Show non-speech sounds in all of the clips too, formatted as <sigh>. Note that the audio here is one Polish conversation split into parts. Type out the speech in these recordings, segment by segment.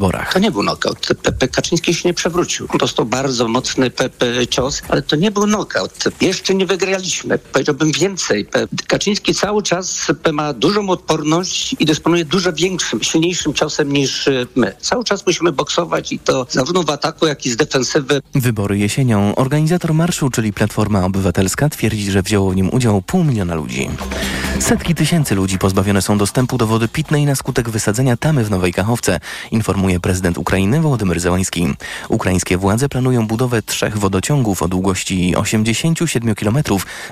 wyborach. To nie był knockout. Kaczyński się nie przewrócił. Dostał bardzo mocny cios, ale to nie był knockout. Jeszcze nie wygraliśmy. Powiedziałbym więcej. Kaczyński cały czas ma dużą odporność i dysponuje dużo większym, silniejszym ciosem niż my. Cały czas musimy boksować i to zarówno w ataku, jak i z defensywy. Wybory jesienią. Organizator marszu, czyli Platforma Obywatelska, twierdzi, że wzięło w nim udział pół miliona ludzi. Setki tysięcy ludzi pozbawione są dostępu do wody pitnej na skutek wysadzenia tamy w Nowej Kachowce, informuje prezydent Ukrainy Wołodymyr Zełański. Ukraińskie władze planują budowę trzech wodociągów o długości 87 km,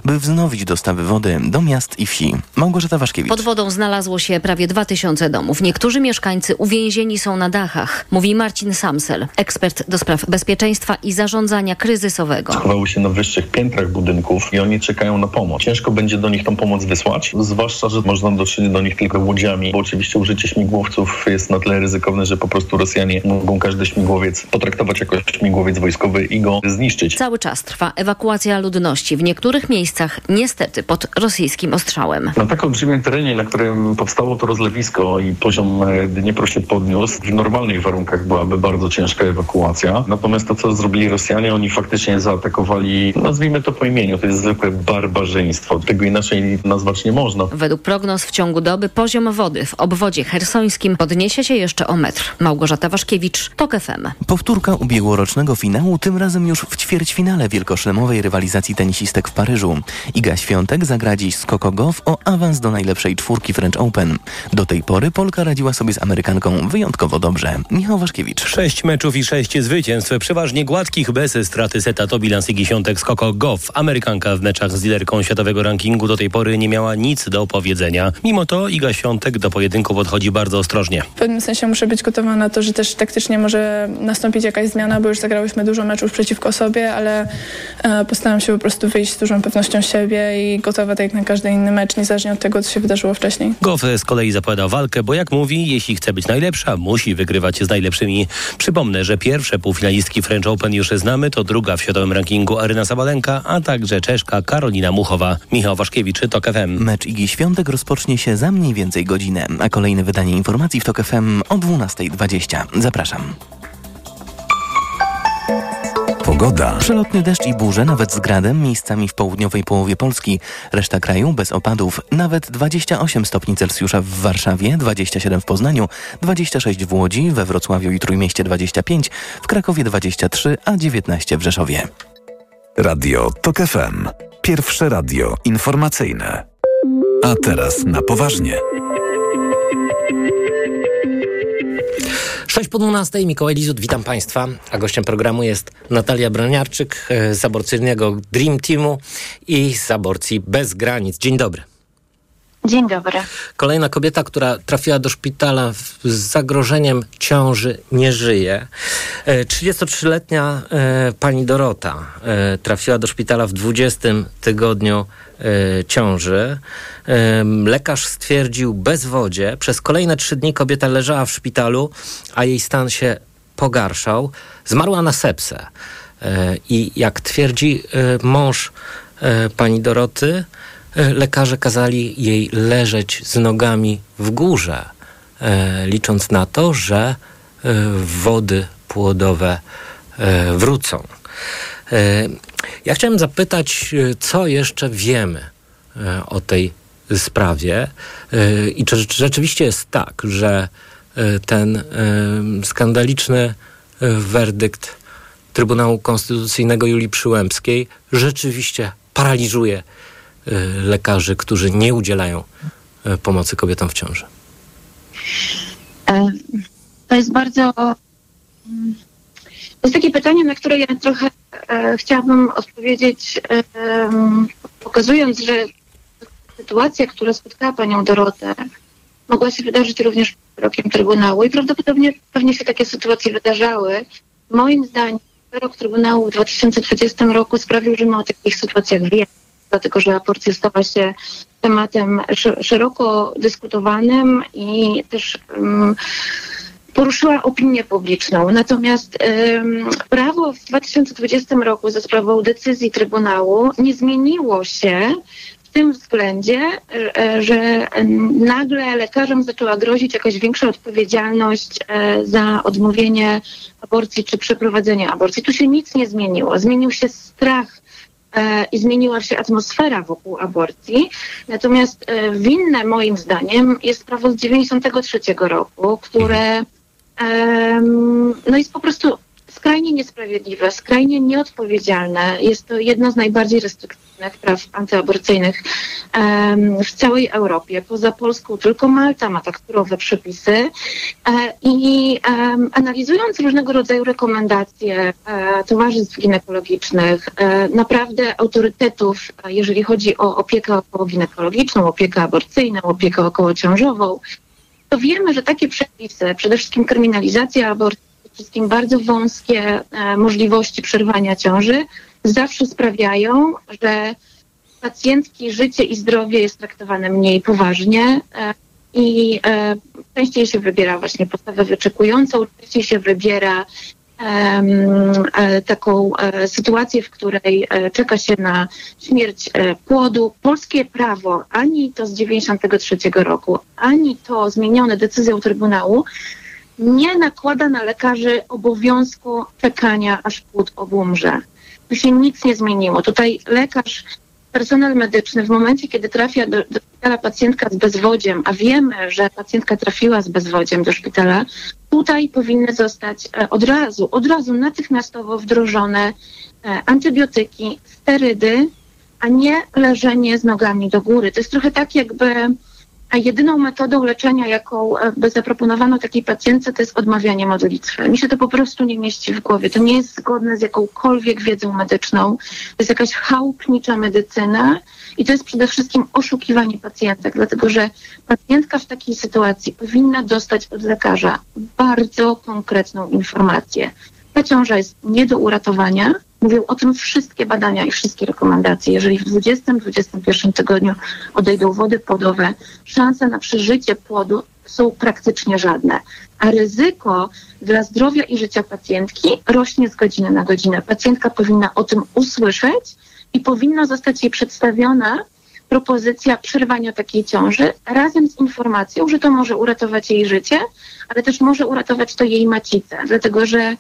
by wznowić dostawy wody do miast i wsi. Małgorzata Waszkiewicz. Pod wodą znalazło się prawie 2000 domów. Niektórzy mieszkańcy uwięzieni są na dachach, mówi Marcin Samsel, ekspert do spraw bezpieczeństwa i zarządzania kryzysowego. Schowały się na wyższych piętrach budynków i oni czekają na pomoc. Ciężko będzie do nich tą pomoc wysłać, zwłaszcza, że można dotrzeć do nich tylko łodziami, bo oczywiście użycie śmigłowców jest na tyle ryzykowne, że po prostu Rosjanie mogą każdy śmigłowiec potraktować jako śmigłowiec wojskowy i go zniszczyć. Cały czas trwa ewakuacja ludności. W niektórych miejscach niestety pod rosyjskim ostrzałem. Na tak olbrzymim terenie, na którym powstało to rozlewisko i poziom Dniepru się podniósł, w normalnych warunkach byłaby bardzo ciężka ewakuacja. Natomiast to, co zrobili Rosjanie, oni faktycznie zaatakowali, nazwijmy to po imieniu, to jest zwykłe barbarzyństwo. Tego inaczej nazwać nie można. Według prognoz w ciągu doby poziom wody w obwodzie hersońskim podniesie się jeszcze o metr. Małgorzata Waszkiewicz, TOK FM. Powtórka ubiegłorocznego finału, tym razem już w ćwierćfinale wielkoszlemowej rywalizacji tenisistek w Paryżu. Iga Świątek zagra dziś z Coco Goff o awans do najlepszej czwórki French Open. Do tej pory Polka radziła sobie z Amerykanką wyjątkowo dobrze. Michał Waszkiewicz. Sześć meczów i sześć zwycięstw, przeważnie gładkich, bez straty seta to bilans Igi Świątek z Coco Goff. Amerykanka w meczach z liderką światowego rankingu do tej pory nie miała nic do opowiedzenia. Mimo to Iga Świątek do pojedynku podchodzi bardzo ostrożnie. W pewnym sensie muszę być gotowa na to, że też taktycznie może nastąpić jakaś zmiana, bo już zagrałyśmy dużo meczów przeciwko sobie, ale e, postaram się po prostu wyjść z dużą pewnością siebie i gotowa tak jak na każdy inny mecz, niezależnie od tego, co się wydarzyło wcześniej. Goff z kolei zapowiada walkę, bo jak mówi, jeśli chce być najlepsza, musi wygrywać z najlepszymi. Przypomnę, że pierwsze półfinalistki French Open już znamy, to druga w światowym rankingu Aryna Sabalenka, a także Czeszka Karolina Muchowa. Michał Waszkiewicz, TOK FM. Mecz Igi Świątek rozpocznie się za mniej więcej godzinę, a kolejne wydanie informacji w TOK FM o 12.20. Zapraszam. Pogoda. Przelotny deszcz i burze, nawet z gradem, miejscami w południowej połowie Polski. Reszta kraju bez opadów. Nawet 28 stopni Celsjusza w Warszawie, 27 w Poznaniu, 26 w Łodzi, we Wrocławiu i Trójmieście 25, w Krakowie 23, a 19 w Rzeszowie. Radio TOK FM. Pierwsze radio informacyjne. A teraz na poważnie. 6 po 12, Mikołaj Lizut, witam Państwa. A gościem programu jest Natalia Braniarczyk z aborcyjnego Dream Teamu i z aborcji bez granic. Dzień dobry. Dzień dobry. Kolejna kobieta, która trafiła do szpitala z zagrożeniem ciąży, nie żyje. 33-letnia pani Dorota trafiła do szpitala w 20 tygodniu ciąży. Lekarz stwierdził bezwodzie. Przez kolejne trzy dni kobieta leżała w szpitalu, a jej stan się pogarszał. Zmarła na sepsę. I jak twierdzi mąż pani Doroty, lekarze kazali jej leżeć z nogami w górze, licząc na to, że wody płodowe wrócą. Ja chciałem zapytać, co jeszcze wiemy o tej sprawie i czy rzeczywiście jest tak, że ten skandaliczny werdykt Trybunału Konstytucyjnego Julii Przyłębskiej rzeczywiście paraliżuje lekarzy, którzy nie udzielają pomocy kobietom w ciąży? To jest bardzo. To jest takie pytanie, na które ja trochę e, chciałabym odpowiedzieć, e, pokazując, że sytuacja, która spotkała panią Dorotę, mogła się wydarzyć również wyrokiem Trybunału i prawdopodobnie pewnie się takie sytuacje wydarzały. Moim zdaniem wyrok Trybunału w 2020 roku sprawił, że my o takich sytuacjach wiemy dlatego że aborcja stała się tematem szeroko dyskutowanym i też um, poruszyła opinię publiczną. Natomiast um, prawo w 2020 roku za sprawą decyzji Trybunału nie zmieniło się w tym względzie, e, że nagle lekarzom zaczęła grozić jakaś większa odpowiedzialność e, za odmówienie aborcji czy przeprowadzenie aborcji. Tu się nic nie zmieniło. Zmienił się strach i zmieniła się atmosfera wokół aborcji. Natomiast winne moim zdaniem jest prawo z 93 roku, które no jest po prostu skrajnie niesprawiedliwe, skrajnie nieodpowiedzialne. Jest to jedno z najbardziej restrykcyjnych praw antyaborcyjnych w całej Europie. Poza Polską tylko Malta ma tak surowe przepisy e, i analizując różnego rodzaju rekomendacje e, towarzystw ginekologicznych, e, naprawdę autorytetów, jeżeli chodzi o opiekę okołoginekologiczną, opiekę aborcyjną, opiekę okołociążową, to wiemy, że takie przepisy, przede wszystkim kryminalizacja aborcji, wszystkim bardzo wąskie e, możliwości przerwania ciąży zawsze sprawiają, że pacjentki życie i zdrowie jest traktowane mniej poważnie e, i e, częściej się wybiera właśnie postawę wyczekującą, częściej się wybiera taką sytuację, w której czeka się na śmierć płodu. Polskie prawo, ani to z 93 roku, ani to zmienione decyzją Trybunału nie nakłada na lekarzy obowiązku czekania, aż płód obumrze. Tu się nic nie zmieniło. Tutaj lekarz, personel medyczny w momencie, kiedy trafia do, do szpitala pacjentka z bezwodziem, a wiemy, że pacjentka trafiła z bezwodziem do szpitala, tutaj powinny zostać e, od razu, od razu natychmiastowo wdrożone e, antybiotyki, sterydy, a nie leżenie z nogami do góry. To jest trochę tak, jakby jedyną metodą leczenia, jaką e, by zaproponowano takiej pacjentce, to jest odmawianie modlitwy. Mi się to po prostu nie mieści w głowie. To nie jest zgodne z jakąkolwiek wiedzą medyczną. To jest jakaś chałupnicza medycyna i to jest przede wszystkim oszukiwanie pacjentek, dlatego że pacjentka w takiej sytuacji powinna dostać od lekarza bardzo konkretną informację. Ta ciąża jest nie do uratowania, Mówią o tym wszystkie badania i wszystkie rekomendacje. Jeżeli w 20-21 tygodniu odejdą wody płodowe, szanse na przeżycie płodu są praktycznie żadne. A ryzyko dla zdrowia i życia pacjentki rośnie z godziny na godzinę. Pacjentka powinna o tym usłyszeć i powinna zostać jej przedstawiona propozycja przerwania takiej ciąży razem z informacją, że to może uratować jej życie, ale też może uratować to jej macicę, dlatego że e,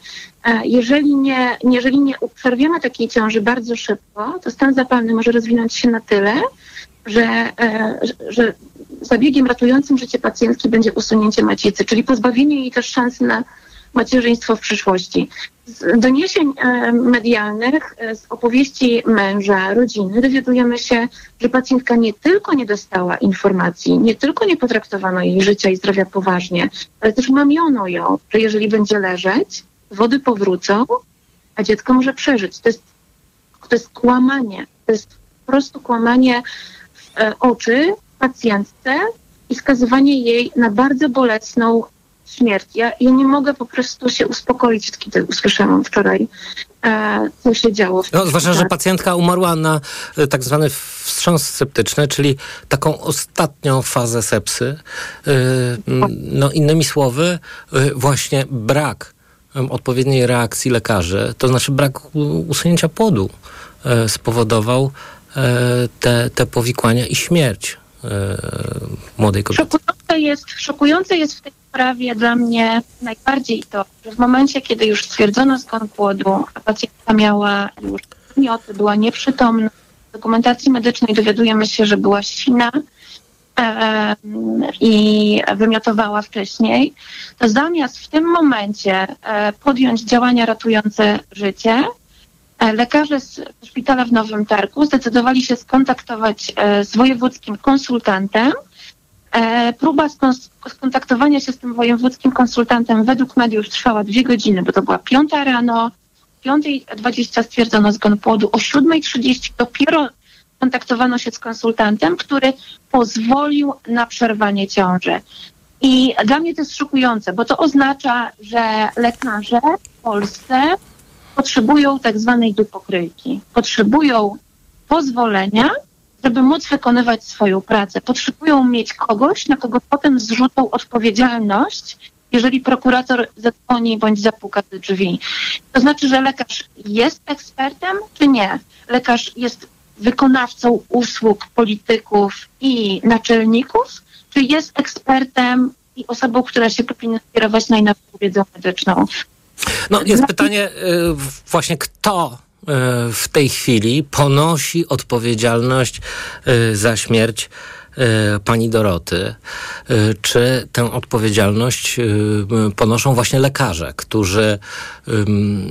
jeżeli nie, jeżeli nie przerwiemy takiej ciąży bardzo szybko, to stan zapalny może rozwinąć się na tyle, że, e, że zabiegiem ratującym życie pacjentki będzie usunięcie macicy, czyli pozbawienie jej też szansy na macierzyństwo w przyszłości. Z doniesień e, medialnych, e, z opowieści męża, rodziny dowiadujemy się, że pacjentka nie tylko nie dostała informacji, nie tylko nie potraktowano jej życia i zdrowia poważnie, ale też mamiono ją, że jeżeli będzie leżeć, wody powrócą, a dziecko może przeżyć. To jest, to jest kłamanie. To jest po prostu kłamanie w e, oczy pacjentce i skazywanie jej na bardzo bolesną śmierć. Ja, ja nie mogę po prostu się uspokoić, kiedy usłyszałam wczoraj, e, co się działo. No, zwłaszcza, że pacjentka umarła na e, tak zwany wstrząs sceptyczny, czyli taką ostatnią fazę sepsy. E, no, innymi słowy, e, właśnie brak odpowiedniej reakcji lekarzy, to znaczy brak usunięcia płodu spowodował te, te powikłania i śmierć młodej kobiety. Szokujące jest, szokujące jest w tej sprawie dla mnie najbardziej to, że w momencie, kiedy już stwierdzono zgon płodu, a pacjentka miała już mioty, była nieprzytomna, w dokumentacji medycznej dowiadujemy się, że była sina i wymiotowała wcześniej, to zamiast w tym momencie e, podjąć działania ratujące życie, e, lekarze z szpitala w Nowym Targu zdecydowali się skontaktować e, z wojewódzkim konsultantem, próba skontaktowania się z tym wojewódzkim konsultantem według mediów trwała dwie godziny, bo to była piąta rano, 5.20 stwierdzono zgon płodu, o 7.30 dopiero kontaktowano się z konsultantem, który pozwolił na przerwanie ciąży. I dla mnie to jest szokujące, bo to oznacza, że lekarze w Polsce potrzebują tak zwanej dupokryjki. Potrzebują pozwolenia żeby móc wykonywać swoją pracę, potrzebują mieć kogoś, na kogo potem zrzucą odpowiedzialność, jeżeli prokurator zadzwoni bądź zapuka do drzwi. To znaczy, że lekarz jest ekspertem, czy nie? Lekarz jest wykonawcą usług polityków i naczelników, czy jest ekspertem i osobą, która się powinna kierować najnowszą wiedzą medyczną. No jest pytanie y, właśnie kto w tej chwili ponosi odpowiedzialność y, za śmierć pani Doroty. Czy tę odpowiedzialność ponoszą właśnie lekarze, którzy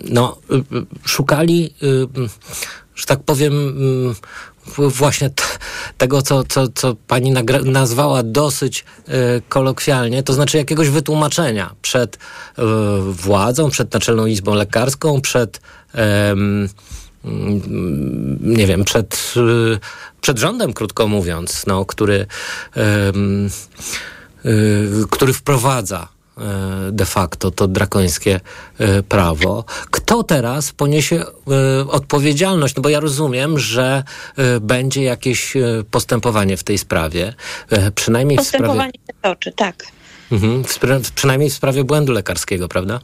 no, szukali, że tak powiem, właśnie tego, co, co, co pani nazwała dosyć y, kolokwialnie, to znaczy jakiegoś wytłumaczenia przed y, władzą, przed Naczelną Izbą Lekarską, przed nie wiem, przed, y, przed rządem, krótko mówiąc, no, który, który wprowadza E, de facto to drakońskie e, prawo. Kto teraz poniesie e, odpowiedzialność? No bo ja rozumiem, że będzie jakieś postępowanie w tej sprawie. Przynajmniej postępowanie w sprawie... się toczy, tak. Mhm, w przynajmniej w sprawie błędu lekarskiego, prawda?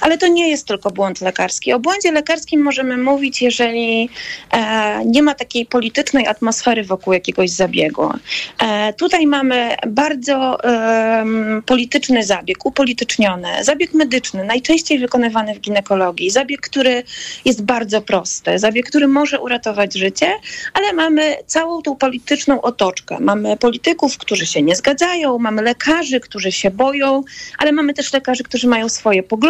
Ale to nie jest tylko błąd lekarski. O błędzie lekarskim możemy mówić, jeżeli e, nie ma takiej politycznej atmosfery wokół jakiegoś zabiegu. E, tutaj mamy bardzo e, polityczny zabieg, upolityczniony, zabieg medyczny, najczęściej wykonywany w ginekologii, zabieg, który jest bardzo prosty, zabieg, który może uratować życie, ale mamy całą tą polityczną otoczkę. Mamy polityków, którzy się nie zgadzają, mamy lekarzy, którzy się boją, ale mamy też lekarzy, którzy mają swoje poglądy.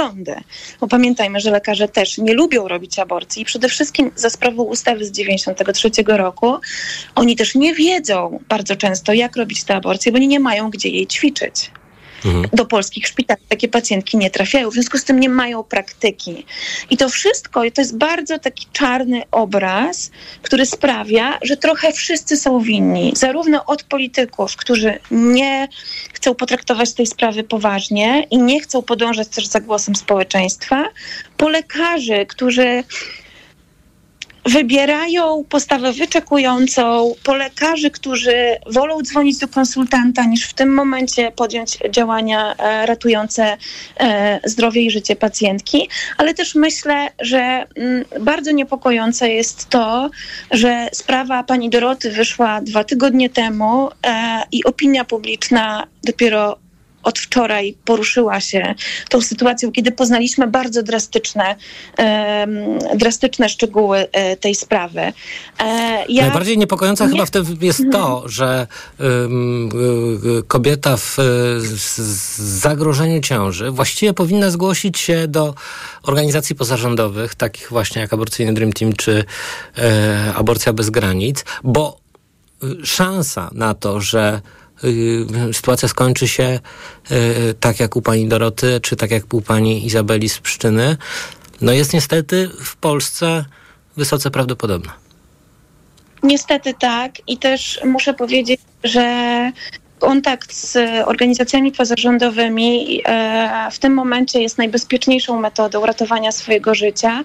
Bo pamiętajmy, że lekarze też nie lubią robić aborcji. I przede wszystkim za sprawą ustawy z 93 roku oni też nie wiedzą bardzo często, jak robić te aborcje, bo oni nie mają gdzie jej ćwiczyć. Mhm. Do polskich szpitali takie pacjentki nie trafiają, w związku z tym nie mają praktyki. I to wszystko to jest bardzo taki czarny obraz, który sprawia, że trochę wszyscy są winni, zarówno od polityków, którzy nie chcą potraktować tej sprawy poważnie i nie chcą podążać też za głosem społeczeństwa, po lekarzy, którzy wybierają postawę wyczekującą, po lekarzy, którzy wolą dzwonić do konsultanta, niż w tym momencie podjąć działania e, ratujące e, zdrowie i życie pacjentki, ale też myślę, że mm, bardzo niepokojące jest to, że sprawa pani Doroty wyszła dwa tygodnie temu e, i opinia publiczna dopiero od wczoraj poruszyła się tą sytuacją, kiedy poznaliśmy bardzo drastyczne, drastyczne szczegóły e, tej sprawy. E, ja... Najbardziej niepokojące Nie... chyba w tym jest to, mhm. że kobieta w zagrożeniu ciąży właściwie powinna zgłosić się do organizacji pozarządowych, takich właśnie jak Aborcyjny Dream Team czy e, Aborcja Bez Granic, bo szansa na to, że Y, sytuacja skończy się y, tak jak u pani Doroty, czy tak jak u pani Izabeli z Pszczyny, no jest niestety w Polsce wysoce prawdopodobna. Niestety tak. I też muszę powiedzieć, że kontakt z organizacjami pozarządowymi e, w tym momencie jest najbezpieczniejszą metodą ratowania swojego życia,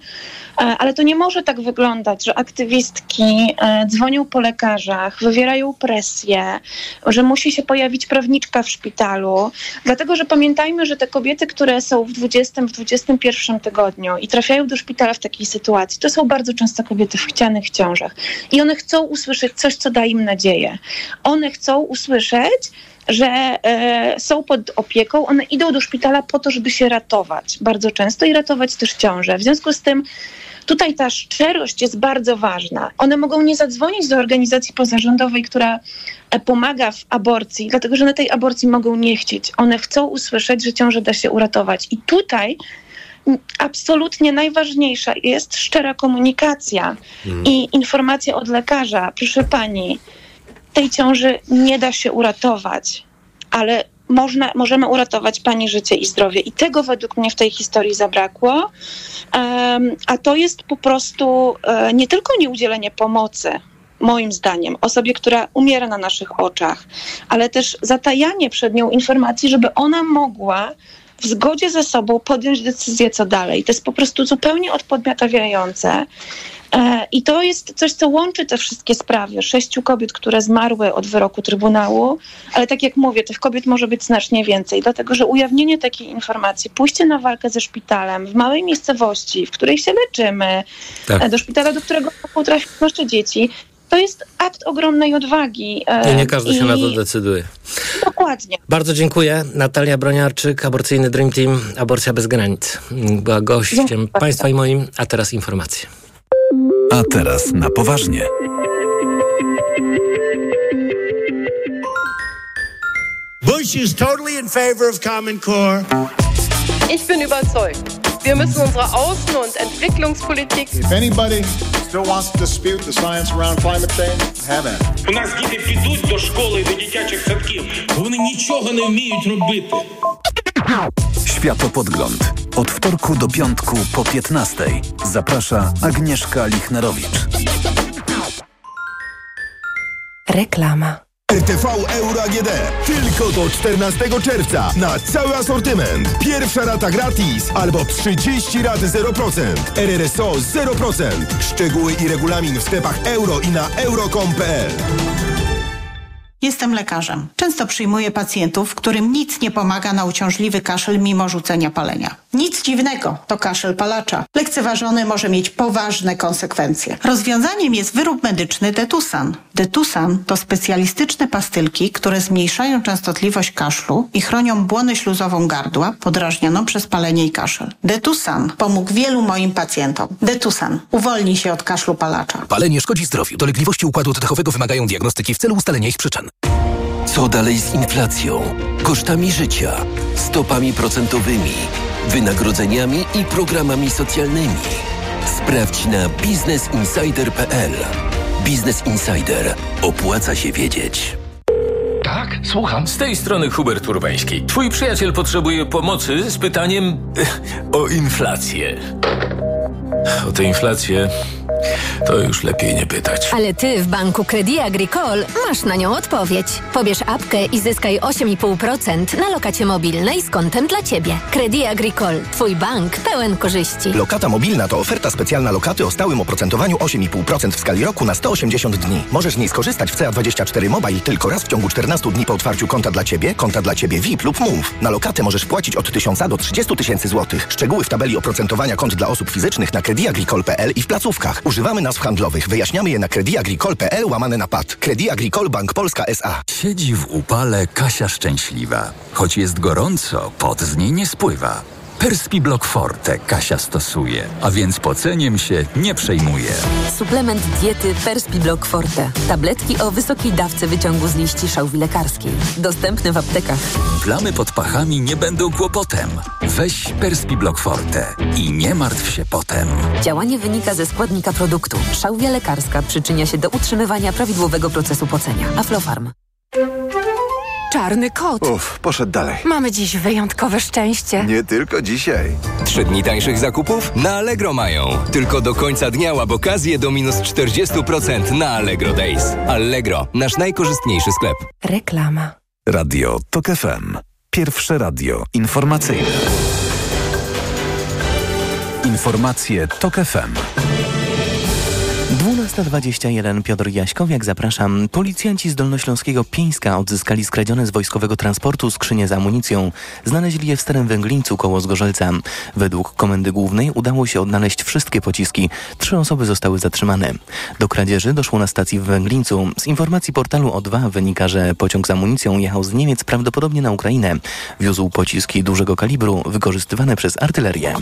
ale to nie może tak wyglądać, że aktywistki e, dzwonią po lekarzach, wywierają presję, że musi się pojawić prawniczka w szpitalu, dlatego że pamiętajmy, że te kobiety, które są w 20, w 21 tygodniu i trafiają do szpitala w takiej sytuacji, to są bardzo często kobiety w chcianych ciążach i one chcą usłyszeć coś, co da im nadzieję. One chcą usłyszeć, że e, są pod opieką, one idą do szpitala po to, żeby się ratować bardzo często i ratować też ciążę. W związku z tym tutaj ta szczerość jest bardzo ważna. One mogą nie zadzwonić do organizacji pozarządowej, która e, pomaga w aborcji, dlatego że na tej aborcji mogą nie chcieć. One chcą usłyszeć, że ciążę da się uratować. I tutaj absolutnie najważniejsza jest szczera komunikacja mm. i informacja od lekarza. Proszę pani, tej ciąży nie da się uratować, ale można, możemy uratować pani życie i zdrowie. I tego według mnie w tej historii zabrakło. A to jest po prostu um, nie tylko nieudzielenie pomocy, moim zdaniem, osobie, która umiera na naszych oczach, ale też zatajanie przed nią informacji, żeby ona mogła w zgodzie ze sobą podjąć decyzję, co dalej. To jest po prostu zupełnie odpodmiotawiające. E, I to jest coś, co łączy te wszystkie sprawy. Sześciu kobiet, które zmarły od wyroku Trybunału, ale tak jak mówię, tych kobiet może być znacznie więcej, dlatego że ujawnienie takiej informacji, pójście na walkę ze szpitalem w małej miejscowości, w której się leczymy, Tak. e, do szpitala, do którego potrafią nasze dzieci, to jest akt ogromnej odwagi. e, I nie każdy się i- na to decyduje. Dokładnie. Bardzo dziękuję. Natalia Broniarczyk, Aborcyjny Dream Team, Aborcja bez granic. Była gościem bardzo. Państwa i moim, a teraz informacje. A teraz na poważnie. Bush is totally in favor of Common Core. Ich bin überzeugt. Wir müssen unsere Außen- und Entwicklungspolitik If anybody still wants to dispute the science around climate change, have at it. У нас діти підуть до школи, до дитячих садків. Вони нічого не вміють робити. Światopodgląd. Od wtorku do piątku po 15. Zaprasza Agnieszka Lichnerowicz. Reklama. RTV Euro AGD. Tylko do 14 czerwca. Na cały asortyment. Pierwsza rata gratis albo 30 rat 0%. RRSO 0%. Szczegóły i regulamin w sklepach euro i na euro.com.pl. Jestem lekarzem. Często przyjmuję pacjentów, którym nic nie pomaga na uciążliwy kaszel mimo rzucenia palenia. Nic dziwnego, to kaszel palacza. Lekceważony może mieć poważne konsekwencje. Rozwiązaniem jest wyrób medyczny Detusan. Detusan to specjalistyczne pastylki, które zmniejszają częstotliwość kaszlu i chronią błonę śluzową gardła podrażnioną przez palenie i kaszel. Detusan pomógł wielu moim pacjentom. Detusan uwolni się od kaszlu palacza. Palenie szkodzi zdrowiu. Dolegliwości układu oddechowego wymagają diagnostyki w celu ustalenia ich przyczyn. Co dalej z inflacją, kosztami życia, stopami procentowymi, wynagrodzeniami i programami socjalnymi? Sprawdź na biznesinsider.pl. Biznes Insider. Opłaca się wiedzieć. Tak, słucham. Z tej strony Hubert Urbański. Twój przyjaciel potrzebuje pomocy z pytaniem <laughs> o inflację. O tę inflację to już lepiej nie pytać. Ale ty w banku Credit Agricole masz na nią odpowiedź. Pobierz apkę i zyskaj 8,5% na lokacie mobilnej z kontem dla ciebie. Credit Agricole. Twój bank pełen korzyści. Lokata mobilna to oferta specjalna lokaty o stałym oprocentowaniu 8,5% w skali roku na 180 dni. Możesz z niej skorzystać w CA24 Mobile tylko raz w ciągu 14 dni po otwarciu konta dla Ciebie, konta dla Ciebie VIP lub Move. Na lokatę możesz płacić od 1000 do 30 tysięcy złotych. Szczegóły w tabeli oprocentowania kont dla osób fizycznych na crediagricole.pl i w placówkach. Używamy nazw handlowych. Wyjaśniamy je na crediagricole.pl łamane na PAD. Credit Bank Polska S.A. Siedzi w upale Kasia szczęśliwa. Choć jest gorąco, pot z niej nie spływa. Perspi Block Forte Kasia stosuje, a więc poceniem się nie przejmuje. Suplement diety Perspi Block Forte. Tabletki o wysokiej dawce wyciągu z liści szałwi lekarskiej. Dostępny w aptekach. Plamy pod pachami nie będą kłopotem. Weź Perspi Block Forte i nie martw się potem. Działanie wynika ze składnika produktu. Szałwia lekarska przyczynia się do utrzymywania prawidłowego procesu pocenia. Aflofarm. Czarny kot. Uff, poszedł dalej. Mamy dziś wyjątkowe szczęście. Nie tylko dzisiaj. Trzy dni tańszych zakupów na Allegro mają. Tylko do końca dnia łap okazję do minus 40% na Allegro Days. Allegro, nasz najkorzystniejszy sklep. Reklama. Radio TOK FM. Pierwsze radio informacyjne. Informacje TOK FM. 12.21 Piotr Jaśkowiak, zapraszam. Policjanci z Dolnośląskiego Pieńska odzyskali skradzione z wojskowego transportu skrzynie z amunicją. Znaleźli je w Starym Węglińcu koło Zgorzelca. Według Komendy Głównej udało się odnaleźć wszystkie pociski. Trzy osoby zostały zatrzymane. Do kradzieży doszło na stacji w Węglińcu. Z informacji portalu O2 wynika, że pociąg z amunicją jechał z Niemiec prawdopodobnie na Ukrainę. Wiózł pociski dużego kalibru wykorzystywane przez artylerię.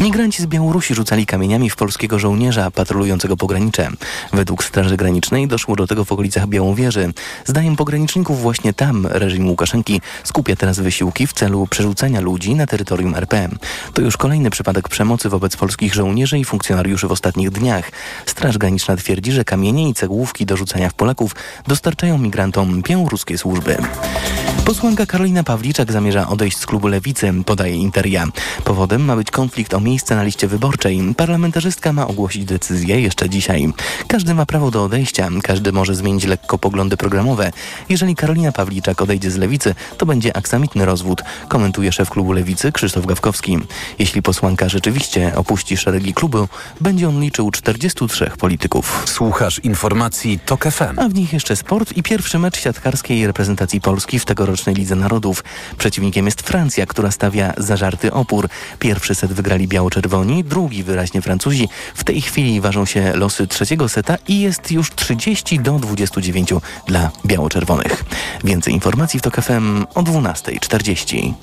Migranci z Białorusi rzucali kamieniami w polskiego żołnierza patrolującego pogranicze. Według Straży Granicznej doszło do tego w okolicach Białowieży. Zdaniem pograniczników właśnie tam reżim Łukaszenki skupia teraz wysiłki w celu przerzucania ludzi na terytorium RP. To już kolejny przypadek przemocy wobec polskich żołnierzy i funkcjonariuszy w ostatnich dniach. Straż Graniczna twierdzi, że kamienie i cegłówki do rzucania w Polaków dostarczają migrantom białoruskie służby. Posłanka Karolina Pawliczak zamierza odejść z klubu Lewicy, podaje Interia. Powodem ma być konflikt o miejsce na liście wyborczej. Parlamentarzystka ma ogłosić decyzję jeszcze dzisiaj. Każdy ma prawo do odejścia, każdy może zmienić lekko poglądy programowe. Jeżeli Karolina Pawliczak odejdzie z lewicy, to będzie aksamitny rozwód, komentuje szef klubu lewicy Krzysztof Gawkowski. Jeśli posłanka rzeczywiście opuści szeregi klubu, będzie on liczył 43 polityków. Słuchasz informacji TOK FM. A w nich jeszcze sport i pierwszy mecz siatkarskiej reprezentacji Polski w tegorocznej Lidze Narodów. Przeciwnikiem jest Francja, która stawia zażarty opór. Pierwszy set wygrali biało-czerwoni, drugi wyraźnie Francuzi. W tej chwili ważą się losy trzeciego seta i jest już 30 do 29 dla biało-czerwonych. Więcej informacji w TOK FM o 12.40.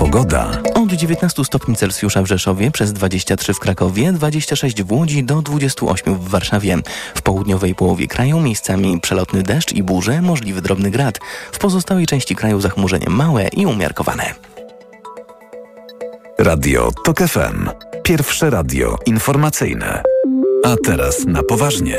Pogoda. Od 19 stopni Celsjusza w Rzeszowie, przez 23 w Krakowie, 26 w Łodzi do 28 w Warszawie. W południowej połowie kraju miejscami przelotny deszcz i burze, możliwy drobny grad. W pozostałej części kraju zachmurzenie małe i umiarkowane. Radio TOK FM. Pierwsze radio informacyjne. A teraz na poważnie.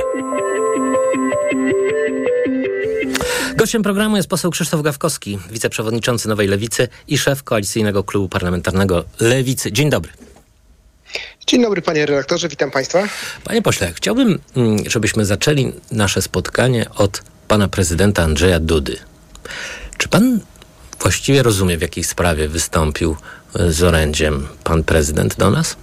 Gościem programu jest poseł Krzysztof Gawkowski, wiceprzewodniczący Nowej Lewicy i szef koalicyjnego klubu parlamentarnego Lewicy. Dzień dobry. Dzień dobry panie redaktorze, witam państwa. Panie pośle, chciałbym, mm, żebyśmy zaczęli nasze spotkanie od pana prezydenta Andrzeja Dudy. Czy pan właściwie rozumie, w jakiej sprawie wystąpił e, z orędziem pan prezydent do nas?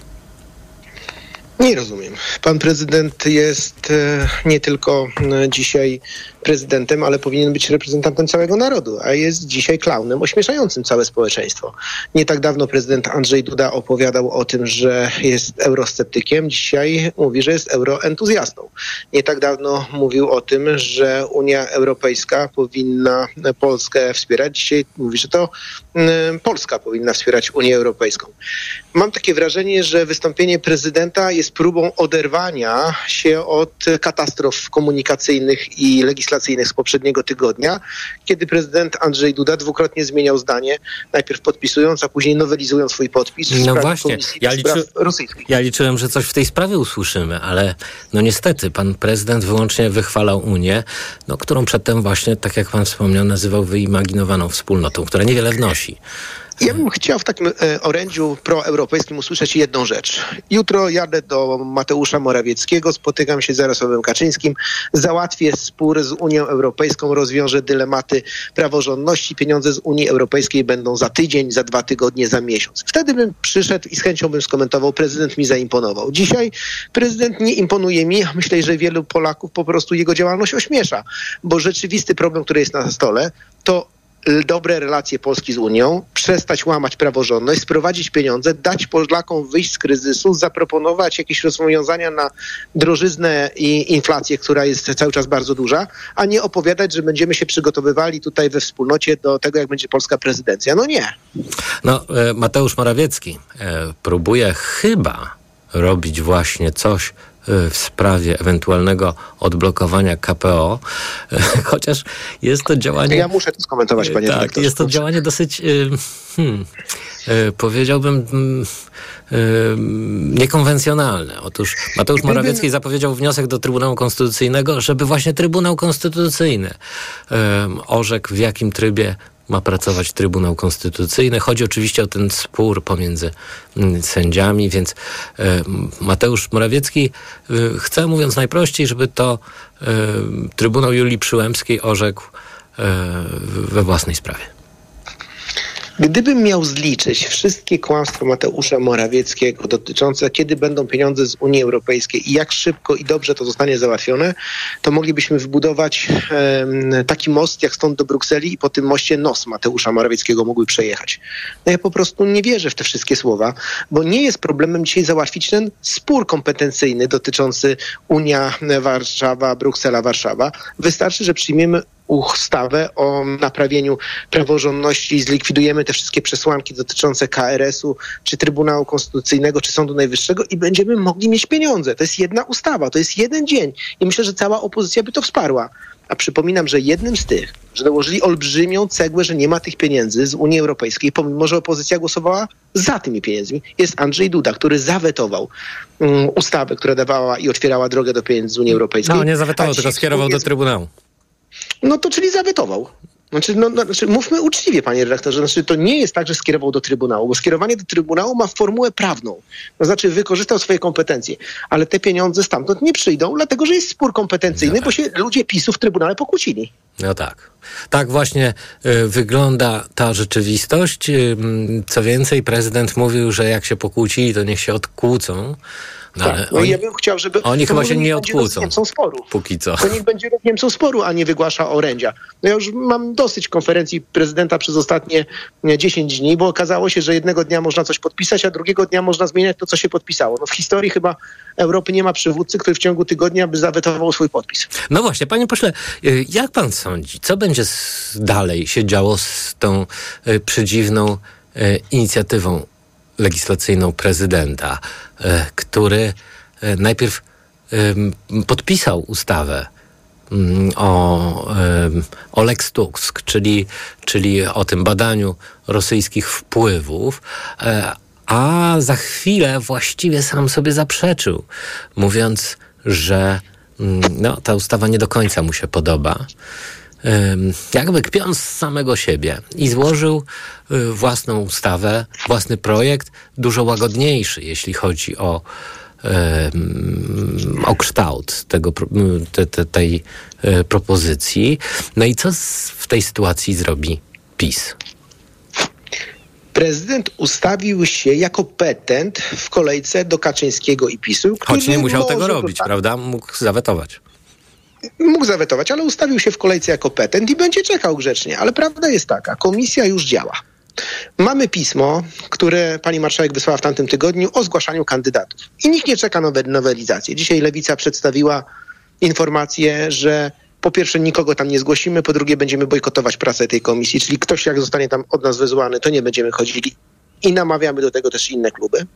Nie rozumiem. Pan prezydent jest e, nie tylko e, dzisiaj prezydentem, ale powinien być reprezentantem całego narodu, a jest dzisiaj klaunem ośmieszającym całe społeczeństwo. Nie tak dawno prezydent Andrzej Duda opowiadał o tym, że jest eurosceptykiem. Dzisiaj mówi, że jest euroentuzjastą. Nie tak dawno mówił o tym, że Unia Europejska powinna Polskę wspierać. Dzisiaj mówi, że to Polska powinna wspierać Unię Europejską. Mam takie wrażenie, że wystąpienie prezydenta jest próbą oderwania się od katastrof komunikacyjnych i legislacyjnych z poprzedniego tygodnia, kiedy prezydent Andrzej Duda dwukrotnie zmieniał zdanie, najpierw podpisując, a później nowelizując swój podpis. No właśnie, ja, liczy, ja liczyłem, że coś w tej sprawie usłyszymy, ale no niestety pan prezydent wyłącznie wychwalał Unię, no, którą przedtem właśnie, tak jak pan wspomniał, nazywał wyimaginowaną wspólnotą, która niewiele wnosi. Ja bym chciał w takim e, orędziu proeuropejskim usłyszeć jedną rzecz. Jutro jadę do Mateusza Morawieckiego, spotykam się z Jarosławem Kaczyńskim, załatwię spór z Unią Europejską, rozwiążę dylematy praworządności. Pieniądze z Unii Europejskiej będą za tydzień, za dwa tygodnie, za miesiąc. Wtedy bym przyszedł i z chęcią bym skomentował. Prezydent mi zaimponował. Dzisiaj prezydent nie imponuje mi, myślę, że wielu Polaków po prostu jego działalność ośmiesza, bo rzeczywisty problem, który jest na stole, to dobre relacje Polski z Unią, przestać łamać praworządność, sprowadzić pieniądze, dać Polakom wyjść z kryzysu, zaproponować jakieś rozwiązania na drożyznę i inflację, która jest cały czas bardzo duża, a nie opowiadać, że będziemy się przygotowywali tutaj we wspólnocie do tego, jak będzie polska prezydencja. No nie. No, e, Mateusz Morawiecki e, próbuje chyba robić właśnie coś w sprawie ewentualnego odblokowania KPO, <laughs> chociaż jest to działanie... Ja muszę to skomentować, panie Tak, redaktorze. jest to działanie dosyć, e, hmm, powiedziałbym, niekonwencjonalne. Otóż Mateusz Morawiecki zapowiedział wniosek do Trybunału Konstytucyjnego, żeby właśnie Trybunał Konstytucyjny orzekł, w jakim trybie ma pracować Trybunał Konstytucyjny. Chodzi oczywiście o ten spór pomiędzy mm, sędziami, więc e, Mateusz Morawiecki e, chce, mówiąc najprościej, żeby to e, Trybunał Julii Przyłębskiej orzekł we własnej sprawie. Gdybym miał zliczyć wszystkie kłamstwa Mateusza Morawieckiego dotyczące, kiedy będą pieniądze z Unii Europejskiej i jak szybko i dobrze to zostanie załatwione, to moglibyśmy wybudować taki most jak stąd do Brukseli i po tym moście nos Mateusza Morawieckiego mógłby przejechać. No ja po prostu nie wierzę w te wszystkie słowa, bo nie jest problemem dzisiaj załatwić ten spór kompetencyjny dotyczący Unia Warszawa, Bruksela, Warszawa. Wystarczy, że przyjmiemy ustawę o naprawieniu praworządności i zlikwidujemy te wszystkie przesłanki dotyczące KRS-u, czy Trybunału Konstytucyjnego, czy Sądu Najwyższego i będziemy mogli mieć pieniądze. To jest jedna ustawa, to jest jeden dzień i myślę, że cała opozycja by to wsparła. A przypominam, że jednym z tych, że dołożyli olbrzymią cegłę, że nie ma tych pieniędzy z Unii Europejskiej, pomimo że opozycja głosowała za tymi pieniędzmi, jest Andrzej Duda, który zawetował um, ustawę, która dawała i otwierała drogę do pieniędzy z Unii Europejskiej. No, nie zawetował, tylko skierował do jest- Trybunału. No to czyli zawetował. Znaczy, no, no, znaczy, mówmy uczciwie, panie redaktorze. Znaczy, to nie jest tak, że skierował do Trybunału, bo skierowanie do Trybunału ma formułę prawną. To znaczy, wykorzystał swoje kompetencje, ale te pieniądze stamtąd nie przyjdą, dlatego że jest spór kompetencyjny, bo się ludzie PiSu w Trybunale pokłócili. No tak. Tak właśnie y, wygląda ta rzeczywistość. Y, co więcej, prezydent mówił, że jak się pokłócili, to niech się odkłócą. No, tak, no oni, ja bym chciał, żeby... Oni chyba się nie odkłócą. Sporu. Póki co. To niech będzie Niemcom sporu, a nie wygłasza orędzia. No ja już mam dosyć konferencji prezydenta przez ostatnie 10 dni, bo okazało się, że jednego dnia można coś podpisać, a drugiego dnia można zmieniać to, co się podpisało. No w historii chyba Europy nie ma przywódcy, który w ciągu tygodnia by zawetował swój podpis. No właśnie, panie pośle, y, jak pan sądzi, co będzie dalej się działo z tą y, przedziwną y, inicjatywą legislacyjną prezydenta, e, który e, najpierw podpisał ustawę mm, o, o Lex Tusk, czyli, czyli o tym badaniu rosyjskich wpływów, e, a za chwilę właściwie sam sobie zaprzeczył, mówiąc, że mm, no, ta ustawa nie do końca mu się podoba jakby kpiąc z samego siebie i złożył y, własną ustawę, własny projekt, dużo łagodniejszy, jeśli chodzi o, o kształt tego, te, te, tej e, propozycji. No i co w tej sytuacji zrobi PiS? prezydent ustawił się jako petent w kolejce do Kaczyńskiego i PiSu. Choć nie musiał tego robić, prawda? Mógł zawetować mógł zawetować, ale ustawił się w kolejce jako petent i będzie czekał grzecznie. Ale prawda jest taka, komisja już działa. Mamy pismo, które pani marszałek wysłała w tamtym tygodniu o zgłaszaniu kandydatów. I nikt nie czeka na nowelizację. Dzisiaj Lewica przedstawiła informację, że po pierwsze nikogo tam nie zgłosimy, po drugie będziemy bojkotować pracę tej komisji, czyli ktoś jak zostanie tam od nas wezwany, to nie będziemy chodzili i namawiamy do tego też inne kluby.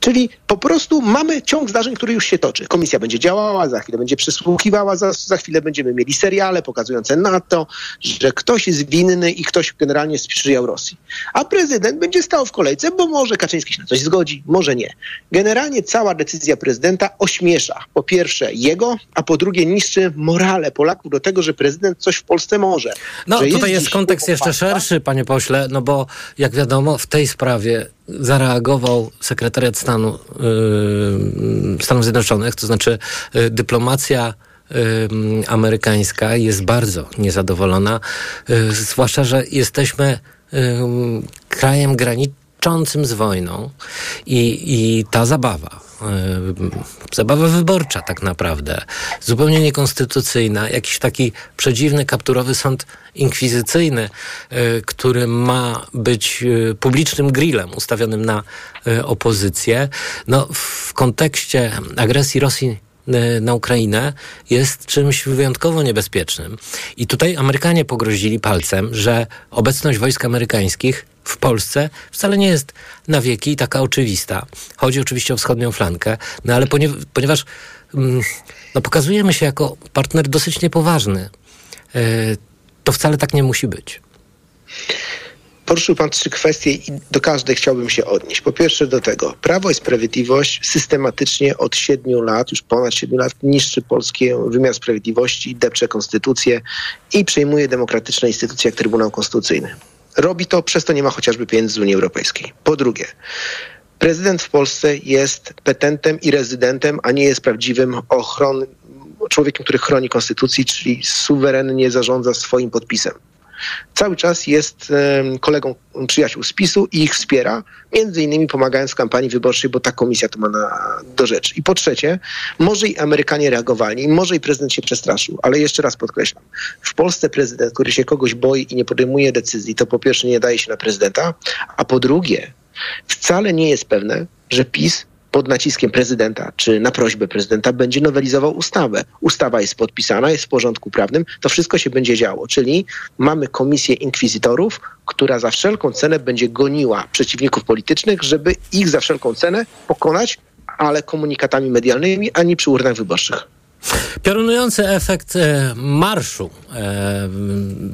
Czyli po prostu mamy ciąg zdarzeń, który już się toczy. Komisja będzie działała, za chwilę będzie przysłuchiwała, za, za chwilę będziemy mieli seriale pokazujące na to, że ktoś jest winny i ktoś generalnie sprzyjał Rosji. A prezydent będzie stał w kolejce, bo może Kaczyński się na coś zgodzi, może nie. Generalnie cała decyzja prezydenta ośmiesza po pierwsze jego, a po drugie niszczy morale Polaków do tego, że prezydent coś w Polsce może. No tutaj jest, jest kontekst jeszcze szerszy, panie pośle, no bo jak wiadomo w tej sprawie zareagował sekretariat stanu yy, Stanów Zjednoczonych, to znaczy yy, dyplomacja yy, amerykańska jest bardzo niezadowolona, yy, zwłaszcza, że jesteśmy yy, krajem graniczącym z wojną i, i ta zabawa zabawa wyborcza tak naprawdę, zupełnie niekonstytucyjna, jakiś taki przedziwny, kapturowy sąd inkwizycyjny, e, który ma być e, publicznym grillem ustawionym na opozycję. No, w kontekście agresji Rosji na Ukrainę jest czymś wyjątkowo niebezpiecznym. I tutaj Amerykanie pogrozili palcem, że obecność wojsk amerykańskich w Polsce wcale nie jest na wieki taka oczywista. Chodzi oczywiście o wschodnią flankę, no ale ponieważ mm, no, pokazujemy się jako partner dosyć niepoważny, e, to wcale tak nie musi być. Poruszył Pan trzy kwestie i do każdej chciałbym się odnieść. Po pierwsze do tego, Prawo i Sprawiedliwość systematycznie od siedmiu lat, już ponad siedmiu lat, niszczy polski wymiar sprawiedliwości, depcze konstytucję i przejmuje demokratyczne instytucje jak Trybunał Konstytucyjny. Robi to, przez to nie ma chociażby pieniędzy z Unii Europejskiej. Po drugie, prezydent w Polsce jest petentem i rezydentem, a nie jest prawdziwym ochron, człowiekiem, który chroni konstytucji, czyli suwerennie zarządza swoim podpisem. Cały czas jest kolegą przyjaciół z PiSu i ich wspiera, między innymi pomagając w kampanii wyborczej, bo ta komisja to ma na, do rzeczy. I po trzecie, może i Amerykanie reagowali, może i prezydent się przestraszył, ale jeszcze raz podkreślam, w Polsce prezydent, który się kogoś boi i nie podejmuje decyzji, to po pierwsze nie daje się na prezydenta, a po drugie, wcale nie jest pewne, że PiS pod naciskiem prezydenta czy na prośbę prezydenta będzie nowelizował ustawę. Ustawa jest podpisana, jest w porządku prawnym, to wszystko się będzie działo. Czyli mamy komisję inkwizytorów, która za wszelką cenę będzie goniła przeciwników politycznych, żeby ich za wszelką cenę pokonać, ale komunikatami medialnymi, a nie przy urnach wyborczych. Piorunujący efekt e, marszu e,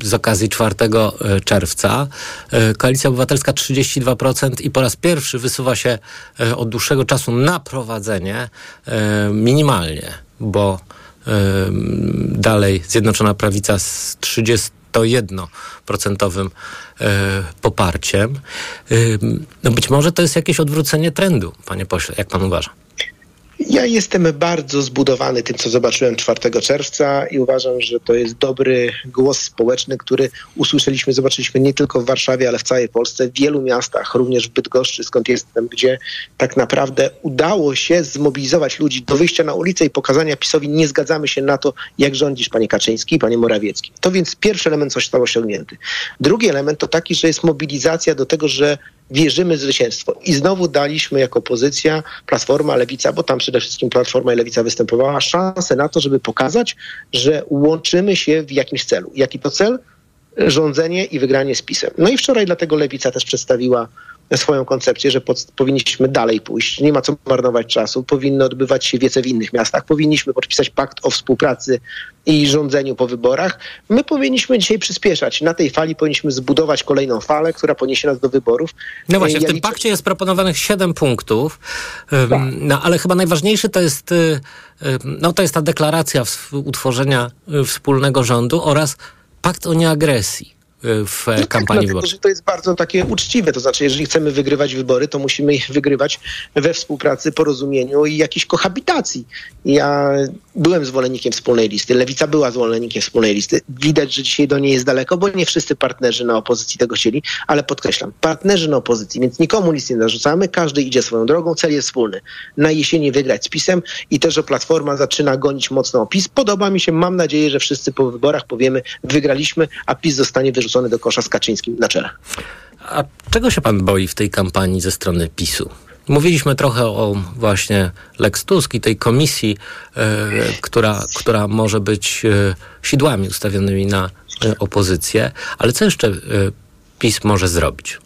z okazji 4 e, czerwca. Koalicja Obywatelska 32% i po raz pierwszy wysuwa się od dłuższego czasu na prowadzenie minimalnie, bo dalej Zjednoczona Prawica z 30 to jednoprocentowym e, poparciem. No być może to jest jakieś odwrócenie trendu, panie pośle, jak pan uważa? Ja jestem bardzo zbudowany tym, co zobaczyłem 4 czerwca i uważam, że to jest dobry głos społeczny, który usłyszeliśmy, zobaczyliśmy nie tylko w Warszawie, ale w całej Polsce, w wielu miastach, również w Bydgoszczy, skąd jestem, gdzie tak naprawdę udało się zmobilizować ludzi do wyjścia na ulicę i pokazania PiSowi, nie zgadzamy się na to, jak rządzisz, panie Kaczyński, panie Morawiecki. To więc pierwszy element coś został osiągnięty. Drugi element to taki, że jest mobilizacja do tego, że wierzymy w zwycięstwo. I znowu daliśmy jako opozycja, Platforma, Lewica, bo tam przede wszystkim Platforma i Lewica występowała, szansę na to, żeby pokazać, że łączymy się w jakimś celu. Jaki to cel? Rządzenie i wygranie z PiSem. No i wczoraj dlatego Lewica też przedstawiła swoją koncepcję, że pod, powinniśmy dalej pójść. Nie ma co marnować czasu. Powinny odbywać się wiece w innych miastach. Powinniśmy podpisać pakt o współpracy i rządzeniu po wyborach. My powinniśmy dzisiaj przyspieszać. Na tej fali powinniśmy zbudować kolejną falę, która poniesie nas do wyborów. No właśnie, w Ja tym liczę- pakcie jest proponowanych 7 punktów, Ym, no ale chyba najważniejszy to jest, y, y, no, to jest ta deklaracja w- utworzenia y, wspólnego rządu oraz pakt o nieagresji w e, kampanii Dlatego, wyborczej. to jest bardzo takie uczciwe. To znaczy, jeżeli chcemy wygrywać wybory, to musimy ich wygrywać we współpracy, porozumieniu i jakiejś kohabitacji. Ja byłem zwolennikiem wspólnej listy. Lewica była zwolennikiem wspólnej listy. Widać, że dzisiaj do niej jest daleko, bo nie wszyscy partnerzy na opozycji tego chcieli, ale podkreślam, partnerzy na opozycji, więc nikomu nic nie narzucamy, każdy idzie swoją drogą, cel jest wspólny. Na jesieni wygrać z PiSem i też, że Platforma zaczyna gonić mocno o PiS. Podoba mi się, mam nadzieję, że wszyscy po wyborach powiemy, wygraliśmy, a PiS zostanie wyrzucony do kosza z Kaczyńskim na czele. A czego się pan boi w tej kampanii ze strony PiSu? Mówiliśmy trochę o właśnie Lex Tusk i tej komisji, e, która, która może być e, sidłami ustawionymi na e, opozycję, ale co jeszcze PiS może zrobić?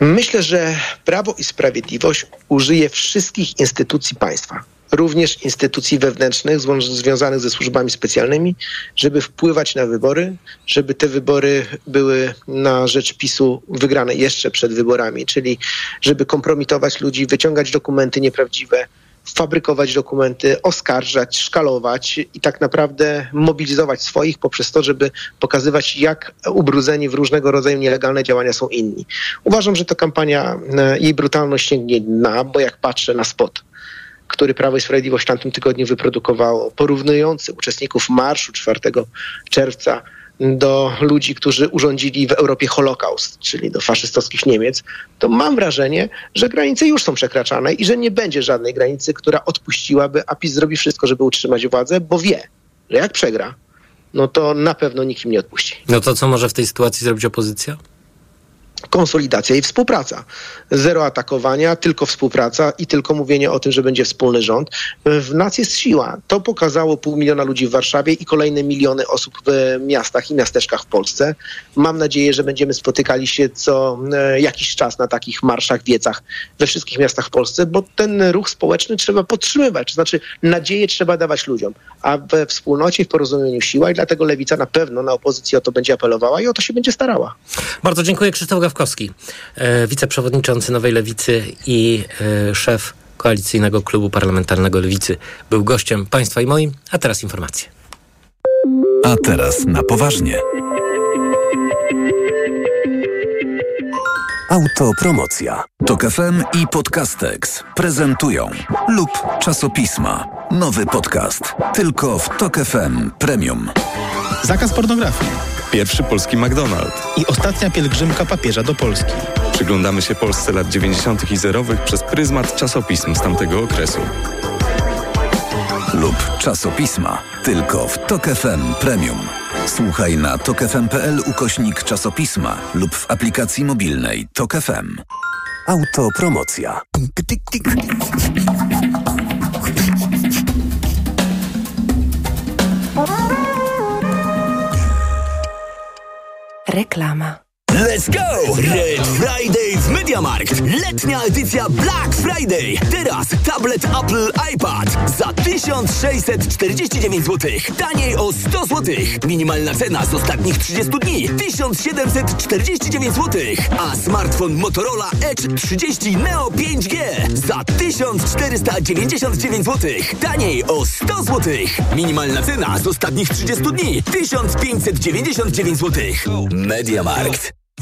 Myślę, że Prawo i Sprawiedliwość użyje wszystkich instytucji państwa, również instytucji wewnętrznych związanych ze służbami specjalnymi, żeby wpływać na wybory, żeby te wybory były na rzecz PiSu wygrane jeszcze przed wyborami, czyli żeby kompromitować ludzi, wyciągać dokumenty nieprawdziwe, fabrykować dokumenty, oskarżać, szkalować i tak naprawdę mobilizować swoich poprzez to, żeby pokazywać, jak ubrudzeni w różnego rodzaju nielegalne działania są inni. Uważam, że to kampania, e, jej brutalność sięgnie dna, bo jak patrzę na spot, który Prawo i Sprawiedliwość w tamtym tygodniu wyprodukowało, porównujący uczestników marszu 4 czerwca do ludzi, którzy urządzili w Europie Holokaust, czyli do faszystowskich Niemiec, to mam wrażenie, że granice już są przekraczane i że nie będzie żadnej granicy, która odpuściłaby, a PiS zrobi wszystko, żeby utrzymać władzę, bo wie, że jak przegra, no to na pewno nikt im nie odpuści. No to co może w tej sytuacji zrobić opozycja? Konsolidacja i współpraca. Zero atakowania, tylko współpraca i tylko mówienie o tym, że będzie wspólny rząd. W nas jest siła. To pokazało pół miliona ludzi w Warszawie i kolejne miliony osób w miastach i miasteczkach w Polsce. Mam nadzieję, że będziemy spotykali się co e, jakiś czas na takich marszach, wiecach we wszystkich miastach w Polsce, bo ten ruch społeczny trzeba podtrzymywać. To znaczy nadzieję trzeba dawać ludziom, a we wspólnocie w porozumieniu siła i dlatego Lewica na pewno na opozycję o to będzie apelowała i o to się będzie starała. Bardzo dziękuję. Krzysztof Gawkowski, e, wiceprzewodniczący Nowej Lewicy i e, szef Koalicyjnego Klubu Parlamentarnego Lewicy, był gościem państwa i moim. A teraz informacje. A teraz na poważnie. Autopromocja. Tok FM i Podcastex prezentują lub czasopisma. Nowy podcast. Tylko w Tok FM Premium. Zakaz pornografii. Pierwszy polski McDonald's. I ostatnia pielgrzymka papieża do Polski. Przyglądamy się Polsce lat 90. i zerowych przez pryzmat czasopism z tamtego okresu. Lub czasopisma. Tylko w Tok FM Premium. Słuchaj na tokefm.pl ukośnik czasopisma lub w aplikacji mobilnej Tok FM. Autopromocja. Reklama. Let's go! Red Friday w MediaMarkt. Letnia edycja Black Friday. Teraz tablet Apple iPad za 1649 zł. Taniej o 100 zł. Minimalna cena z ostatnich 30 dni 1749 zł. A smartfon Motorola Edge 30 Neo 5G za 1499 zł. Taniej o 100 zł. Minimalna cena z ostatnich 30 dni 1599 zł. MediaMarkt.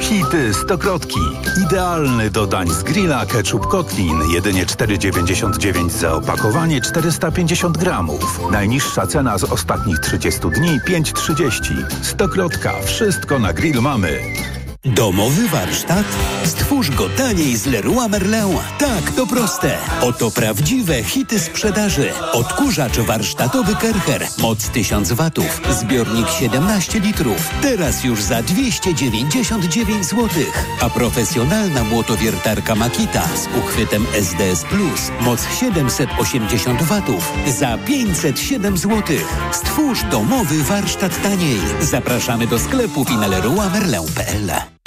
Hity Stokrotki. Idealny do dań z grilla ketchup Kotlin. Jedynie 4,99 za opakowanie 450 gramów. Najniższa cena z ostatnich 30 dni 5,30. Stokrotka. Wszystko na grill mamy. Domowy warsztat? Stwórz go taniej z Leroy Merlin. Tak, to proste. Oto prawdziwe hity sprzedaży. Odkurzacz warsztatowy Kercher. Moc 1000 watów. Zbiornik 17 litrów. Teraz już za 299 zł. A profesjonalna młotowiertarka Makita z uchwytem SDS Plus. Moc 780 watów. Za 507 zł. Stwórz domowy warsztat taniej. Zapraszamy do sklepów i na leroymerlin.pl.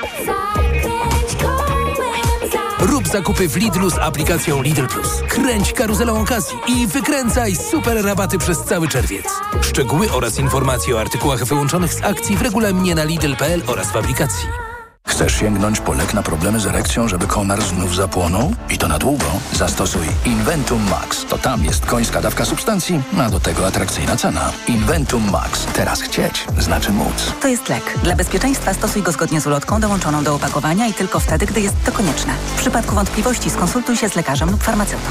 Rób zakupy w Lidlu z aplikacją Lidl Plus. Kręć karuzelą okazji i wykręcaj super rabaty przez cały czerwiec. Szczegóły oraz informacje o artykułach wyłączonych z akcji w regulaminie na Lidl.pl oraz w aplikacji. Chcesz sięgnąć po lek na problemy z erekcją, żeby konar znów zapłonął? I to na długo? Zastosuj Inventum Max. To tam jest końska dawka substancji, a do tego atrakcyjna cena. Inventum Max. Teraz chcieć znaczy móc. To jest lek. Dla bezpieczeństwa stosuj go zgodnie z ulotką dołączoną do opakowania i tylko wtedy, gdy jest to konieczne. W przypadku wątpliwości skonsultuj się z lekarzem lub farmaceutą.